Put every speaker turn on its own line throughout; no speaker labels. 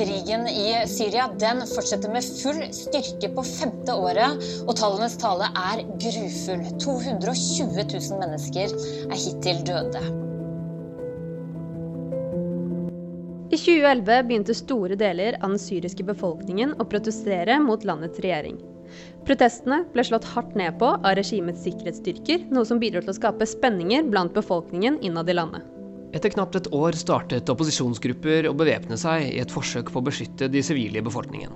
Krigen i Syria den fortsetter med full styrke på femte året, og tallenes tale er grufull. 220 000 mennesker er hittil døde.
I 2011 begynte store deler av den syriske befolkningen å protestere mot landets regjering. Protestene ble slått hardt ned på av regimets sikkerhetsstyrker, noe som bidro til å skape spenninger blant befolkningen innad i landet.
Etter knapt et år startet opposisjonsgrupper å bevæpne seg i et forsøk på å beskytte de sivile befolkningen.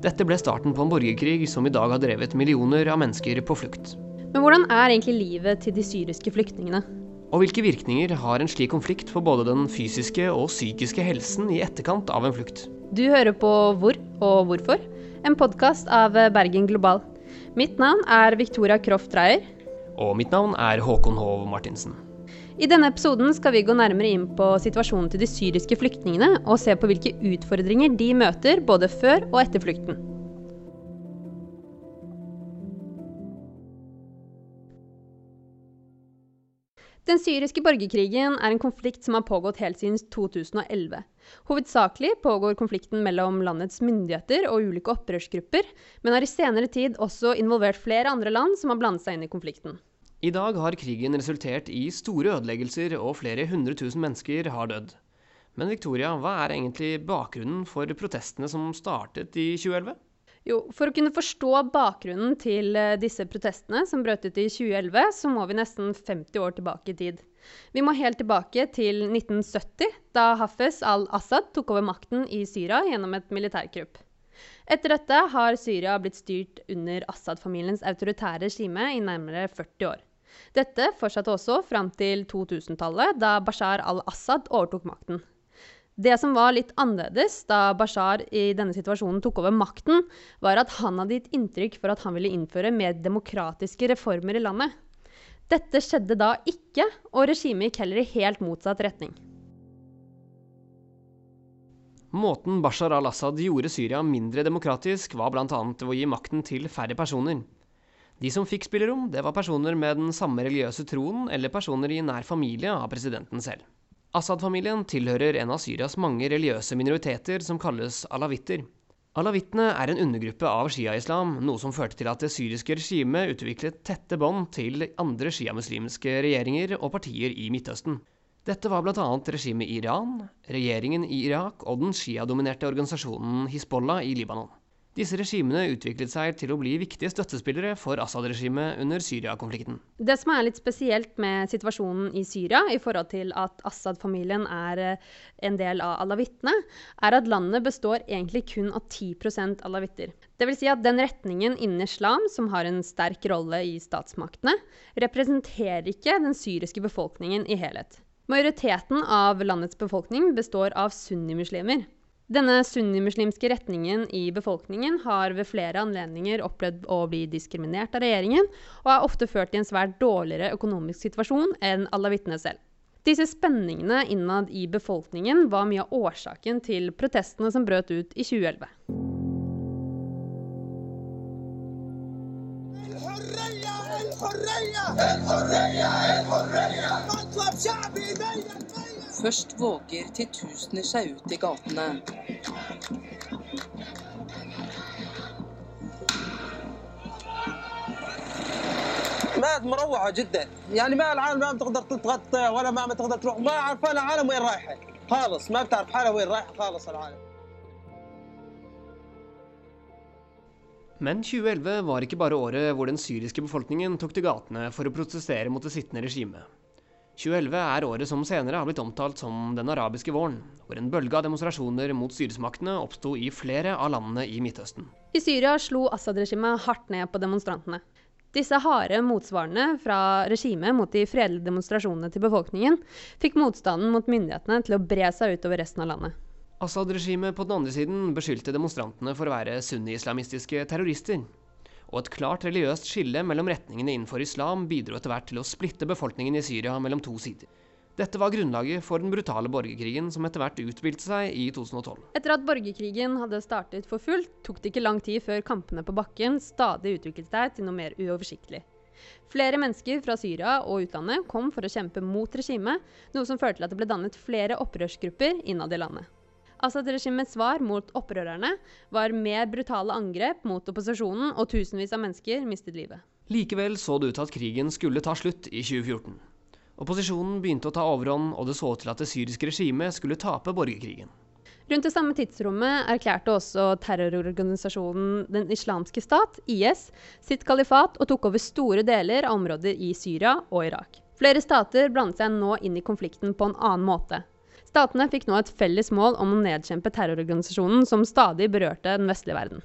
Dette ble starten på en borgerkrig som i dag har drevet millioner av mennesker på flukt.
Men hvordan er egentlig livet til de syriske flyktningene?
Og hvilke virkninger har en slik konflikt på både den fysiske og psykiske helsen i etterkant av en flukt?
Du hører på Hvor og hvorfor, en podkast av Bergen Global. Mitt navn er Victoria Kroft Dreyer.
Og mitt navn er Håkon Hov Martinsen.
I denne episoden skal vi gå nærmere inn på situasjonen til de syriske flyktningene, og se på hvilke utfordringer de møter både før og etter flukten. Den syriske borgerkrigen er en konflikt som har pågått helt siden 2011. Hovedsakelig pågår konflikten mellom landets myndigheter og ulike opprørsgrupper, men har i senere tid også involvert flere andre land som har blandet seg inn i konflikten.
I dag har krigen resultert i store ødeleggelser, og flere hundre tusen mennesker har dødd. Men Victoria, hva er egentlig bakgrunnen for protestene som startet i 2011?
Jo, For å kunne forstå bakgrunnen til eh, disse protestene som brøt ut i 2011, så må vi nesten 50 år tilbake i tid. Vi må helt tilbake til 1970, da Hafez al-Assad tok over makten i Syria gjennom et militærkupp. Etter dette har Syria blitt styrt under Assad-familiens autoritære regime i nærmere 40 år. Dette fortsatte også fram til 2000-tallet, da Bashar al-Assad overtok makten. Det som var litt annerledes da Bashar i denne situasjonen tok over makten, var at han hadde gitt inntrykk for at han ville innføre mer demokratiske reformer i landet. Dette skjedde da ikke, og regimet gikk heller i helt motsatt retning.
Måten Bashar al-Assad gjorde Syria mindre demokratisk, var bl.a. ved å gi makten til færre personer. De som fikk spillerom, det var personer med den samme religiøse troen eller personer i nær familie av presidenten selv. Assad-familien tilhører en av Syrias mange religiøse minoriteter som kalles alawitter. Alawittene er en undergruppe av shia-islam, noe som førte til at det syriske regimet utviklet tette bånd til andre sjiamuslimske regjeringer og partier i Midtøsten. Dette var bl.a. regimet i Iran, regjeringen i Irak og den shia-dominerte organisasjonen Hizbollah i Libanon. Disse regimene utviklet seg til å bli viktige støttespillere for Assad-regimet under Syria-konflikten.
Det som er litt spesielt med situasjonen i Syria, i forhold til at Assad-familien er eh, en del av alawittene, er at landet består egentlig kun av 10% alawitter. Dvs. Si at den retningen innen islam som har en sterk rolle i statsmaktene, representerer ikke den syriske befolkningen i helhet. Majoriteten av landets befolkning består av sunnimuslimer. Denne sunnimuslimske retningen i befolkningen har ved flere anledninger opplevd å bli diskriminert av regjeringen, og er ofte ført i en svært dårligere økonomisk situasjon enn alawittene selv. Disse spenningene innad i befolkningen var mye av årsaken til protestene som brøt ut i 2011.
Først våger titusener seg ut i gatene.
مات مروعه جدا يعني ما العالم ما بتقدر تتغطى ولا ما بتقدر تروح ما عارفه العالم وين رايحه خالص ما بتعرف حالها وين رايحه خالص العالم
Men 2011 var ikke bare året hvor den syriske befolkningen tok til gatene for å protestere mot det sittende regimet. 2011 er året som senere har blitt omtalt som den arabiske våren, hvor en bølge av demonstrasjoner mot styresmaktene oppsto i flere av landene i Midtøsten.
I Syria slo Assad-regimet hardt ned på demonstrantene. Disse harde motsvarene fra regimet mot de fredelige demonstrasjonene til befolkningen fikk motstanden mot myndighetene til å bre seg utover resten av landet.
Assad-regimet på den andre siden beskyldte demonstrantene for å være sunni-islamistiske terrorister og et klart religiøst skille mellom retningene innenfor islam bidro etter hvert til å splitte befolkningen i Syria mellom to sider. Dette var grunnlaget for den brutale borgerkrigen som etter hvert utspilte seg i 2012.
Etter at borgerkrigen hadde startet for fullt, tok det ikke lang tid før kampene på bakken stadig utviklet seg til noe mer uoversiktlig. Flere mennesker fra Syria og utlandet kom for å kjempe mot regimet, noe som førte til at det ble dannet flere opprørsgrupper innad i landet. Assad-regimets svar mot opprørerne var mer brutale angrep mot opposisjonen, og tusenvis av mennesker mistet livet.
Likevel så det ut til at krigen skulle ta slutt i 2014. Opposisjonen begynte å ta overhånd, og det så ut til at det syriske regimet skulle tape borgerkrigen.
Rundt det samme tidsrommet erklærte også terrororganisasjonen Den islamske stat, IS, sitt kalifat og tok over store deler av områder i Syria og Irak. Flere stater blandet seg nå inn i konflikten på en annen måte. Statene fikk nå et felles mål om å nedkjempe terrororganisasjonen som stadig berørte den vestlige verden.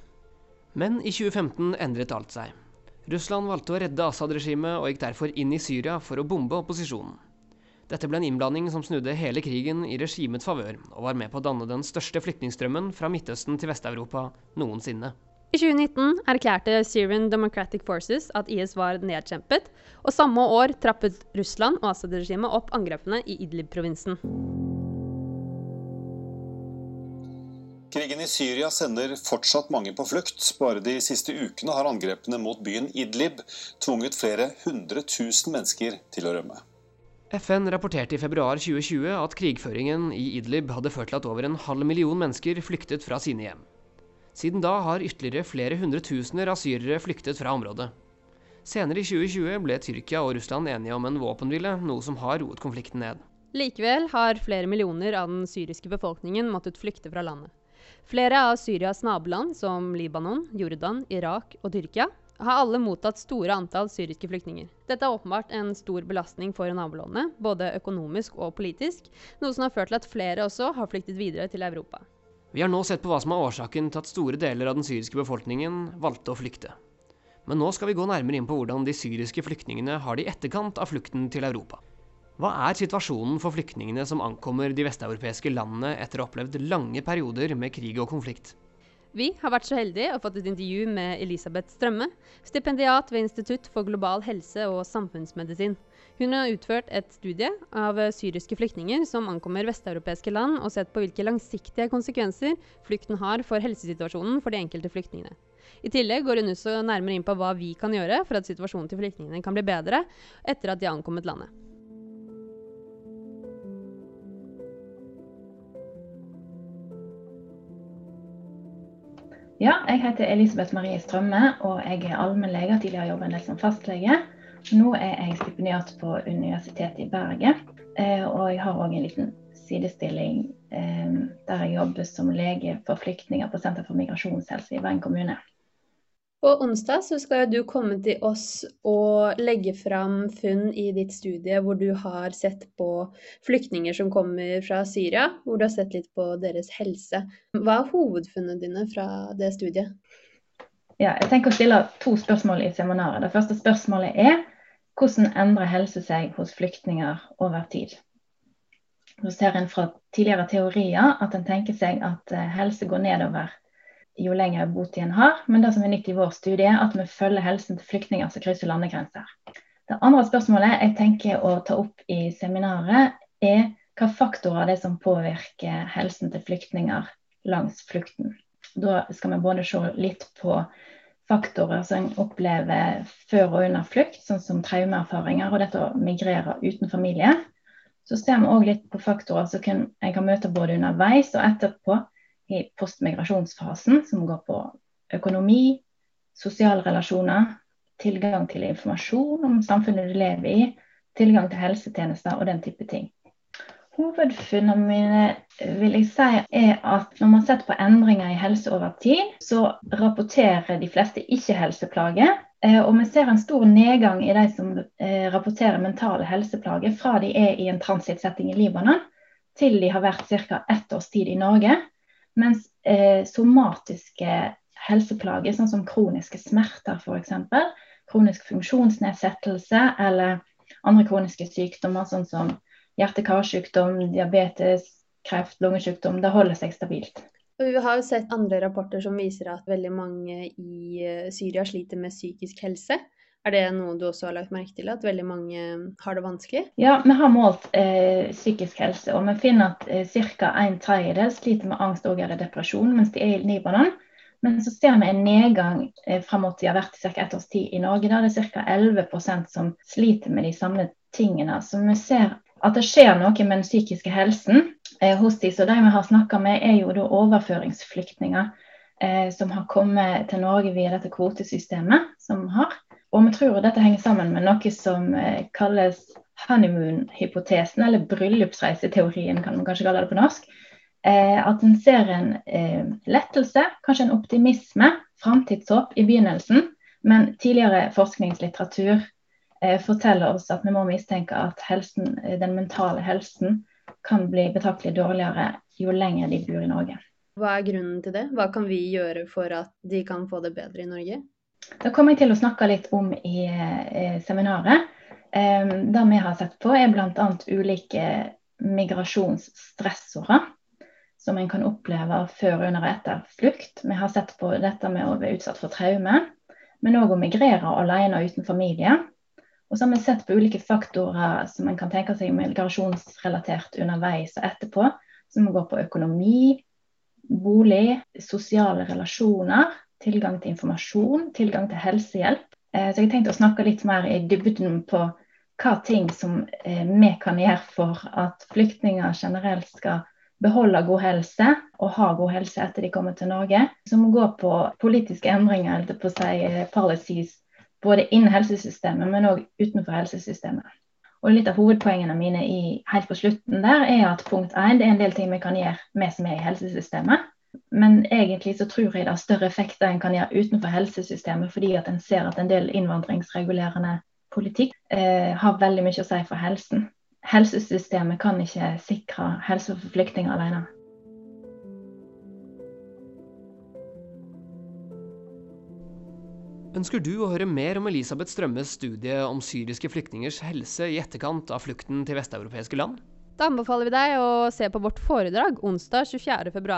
Men i 2015 endret alt seg. Russland valgte å redde Assad-regimet og gikk derfor inn i Syria for å bombe opposisjonen. Dette ble en innblanding som snudde hele krigen i regimets favør, og var med på å danne den største flyktningstrømmen fra Midtøsten til Vest-Europa noensinne.
I 2019 erklærte Syrian Democratic Forces at IS var nedkjempet, og samme år trappet Russland og Assad-regimet opp angrepene i Idlib-provinsen.
Krigen i Syria sender fortsatt mange på flukt. Bare de siste ukene har angrepene mot byen Idlib tvunget flere hundre tusen mennesker til å rømme.
FN rapporterte i februar 2020 at krigføringen i Idlib hadde ført til at over en halv million mennesker flyktet fra sine hjem. Siden da har ytterligere flere hundretusener av syrere flyktet fra området. Senere i 2020 ble Tyrkia og Russland enige om en våpenhvile, noe som har roet konflikten ned.
Likevel har flere millioner av den syriske befolkningen måttet flykte fra landet. Flere av Syrias naboland, som Libanon, Jordan, Irak og Tyrkia, har alle mottatt store antall syriske flyktninger. Dette er åpenbart en stor belastning for nabolandene, både økonomisk og politisk, noe som har ført til at flere også har flyktet videre til Europa.
Vi har nå sett på hva som er årsaken til at store deler av den syriske befolkningen valgte å flykte. Men nå skal vi gå nærmere inn på hvordan de syriske flyktningene har det i etterkant av flukten til Europa. Hva er situasjonen for flyktningene som ankommer de vesteuropeiske landene etter å ha opplevd lange perioder med krig og konflikt?
Vi har vært så heldige å fått et intervju med Elisabeth Strømme, stipendiat ved Institutt for global helse og samfunnsmedisin. Hun har utført et studie av syriske flyktninger som ankommer vesteuropeiske land, og sett på hvilke langsiktige konsekvenser flukten har for helsesituasjonen for de enkelte flyktningene. I tillegg går hun også nærmere inn på hva vi kan gjøre for at situasjonen til flyktningene kan bli bedre etter at de har ankommet landet.
Ja, jeg heter Elisabeth Marie Strømme, og jeg er allmennlege. Tidligere jobbet en del som fastlege. Nå er jeg stipendiat på Universitetet i Bergen. Eh, og jeg har òg en liten sidestilling eh, der jeg jobber som lege for flyktninger på Senter for migrasjonshelse i Bergen kommune.
På onsdag så skal du komme til oss og legge fram funn i ditt studie hvor du har sett på flyktninger som kommer fra Syria, hvor du har sett litt på deres helse. Hva er hovedfunnene dine fra det studiet?
Ja, jeg tenker å stille to spørsmål i seminaret. Det første spørsmålet er hvordan endrer helse seg hos flyktninger over tid? Så ser en fra tidligere teorier at en tenker seg at eh, helse går nedover jo lenger botid en har. Men det som er nytt i vår studie, er at vi følger helsen til flyktninger som krysser landegrenser. Det andre spørsmålet jeg tenker å ta opp i seminaret, er hva faktorer det er som påvirker helsen til flyktninger langs flukten. Da skal vi både se litt på faktorer som en opplever før og under flukt, sånn som traumeerfaringer og dette å migrere uten familie. Så ser vi òg litt på faktorer som en kan møte både underveis og etterpå, i postmigrasjonsfasen, som går på økonomi, sosiale relasjoner, tilgang til informasjon om samfunnet du lever i, tilgang til helsetjenester og den type ting. Hovedfunnene mine vil jeg si er at når man setter på endringer i helse over tid, så rapporterer de fleste ikke helseplager. Eh, og vi ser en stor nedgang i de som eh, rapporterer mentale helseplager fra de er i en transittsetting i Libanon, til de har vært ca. ett års tid i Norge. Mens eh, somatiske helseplager, sånn som kroniske smerter f.eks., kronisk funksjonsnedsettelse eller andre kroniske sykdommer, sånn som hjerte-karsykdom, diabetes, kreft, lungesykdom, det holder seg stabilt.
Og vi har jo sett andre rapporter som viser at veldig mange i eh, Syria sliter med psykisk helse. Er det noe du også har lagt merke til, at veldig mange har det vanskelig?
Ja, vi har målt eh, psykisk helse, og vi finner at eh, ca. en tredjedel sliter med angst og eller depresjon mens de er i Libanon. Men så ser vi en nedgang eh, fram mot de har vært i ca. ett års tid i Norge. Der det er ca. 11% som sliter med de samme tingene. Så vi ser at det skjer noe med den psykiske helsen eh, hos de. Så de vi har snakka med, er jo da overføringsflyktninger eh, som har kommet til Norge via dette kvotesystemet som vi har. Og vi tror dette henger sammen med noe som eh, kalles honeymoon-hypotesen, eller bryllupsreiseteorien, kan man kanskje kalle det på norsk. Eh, at en ser en eh, lettelse, kanskje en optimisme, framtidshåp i begynnelsen. Men tidligere forskningslitteratur forteller oss at vi må mistenke at helsen, den mentale helsen kan bli betraktelig dårligere jo lenger de bor i Norge.
Hva er grunnen til det? Hva kan vi gjøre for at de kan få det bedre i Norge?
Det kommer jeg til å snakke litt om i eh, seminaret. Eh, det vi har sett på, er bl.a. ulike migrasjonsstressorer som en kan oppleve før, under og etter flukt. Vi har sett på dette med å være utsatt for traume, men òg å migrere alene og uten familie. Og så har vi sett på ulike faktorer som en kan tenke seg migrasjonsrelatert underveis og etterpå, som går på økonomi, bolig, sosiale relasjoner, tilgang til informasjon, tilgang til helsehjelp. Eh, så jeg tenkte å snakke litt mer i dybden på hva ting som eh, vi kan gjøre for at flyktninger generelt skal beholde god helse og ha god helse etter de kommer til Norge. Som går på politiske endringer, eller på å si eh, policies, både innen helsesystemet, men òg utenfor helsesystemet. Og litt av hovedpoengene mine i, helt på slutten der er at punkt én, det er en del ting vi kan gjøre med som er i helsesystemet. Men egentlig så tror jeg det har større effekter en kan gjøre utenfor helsesystemet, fordi at en ser at en del innvandringsregulerende politikk eh, har veldig mye å si for helsen. Helsesystemet kan ikke sikre helse for flyktninger alene.
Ønsker du å høre mer om Elisabeth Strømmes studie om syriske flyktningers helse i etterkant av flukten til vesteuropeiske land?
Da anbefaler vi deg å se på vårt foredrag onsdag 24.2.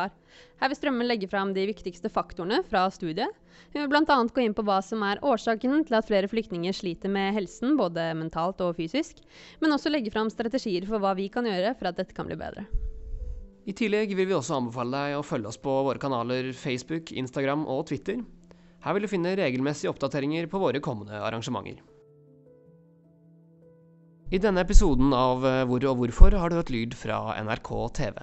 Her vil Strømmen legge fram de viktigste faktorene fra studiet. Hun vil bl.a. gå inn på hva som er årsaken til at flere flyktninger sliter med helsen, både mentalt og fysisk, men også legge fram strategier for hva vi kan gjøre for at dette kan bli bedre.
I tillegg vil vi også anbefale deg å følge oss på våre kanaler Facebook, Instagram og Twitter. Her vil du finne regelmessige oppdateringer på våre kommende arrangementer. I denne episoden av Hvor og hvorfor har du hørt lyd fra NRK TV.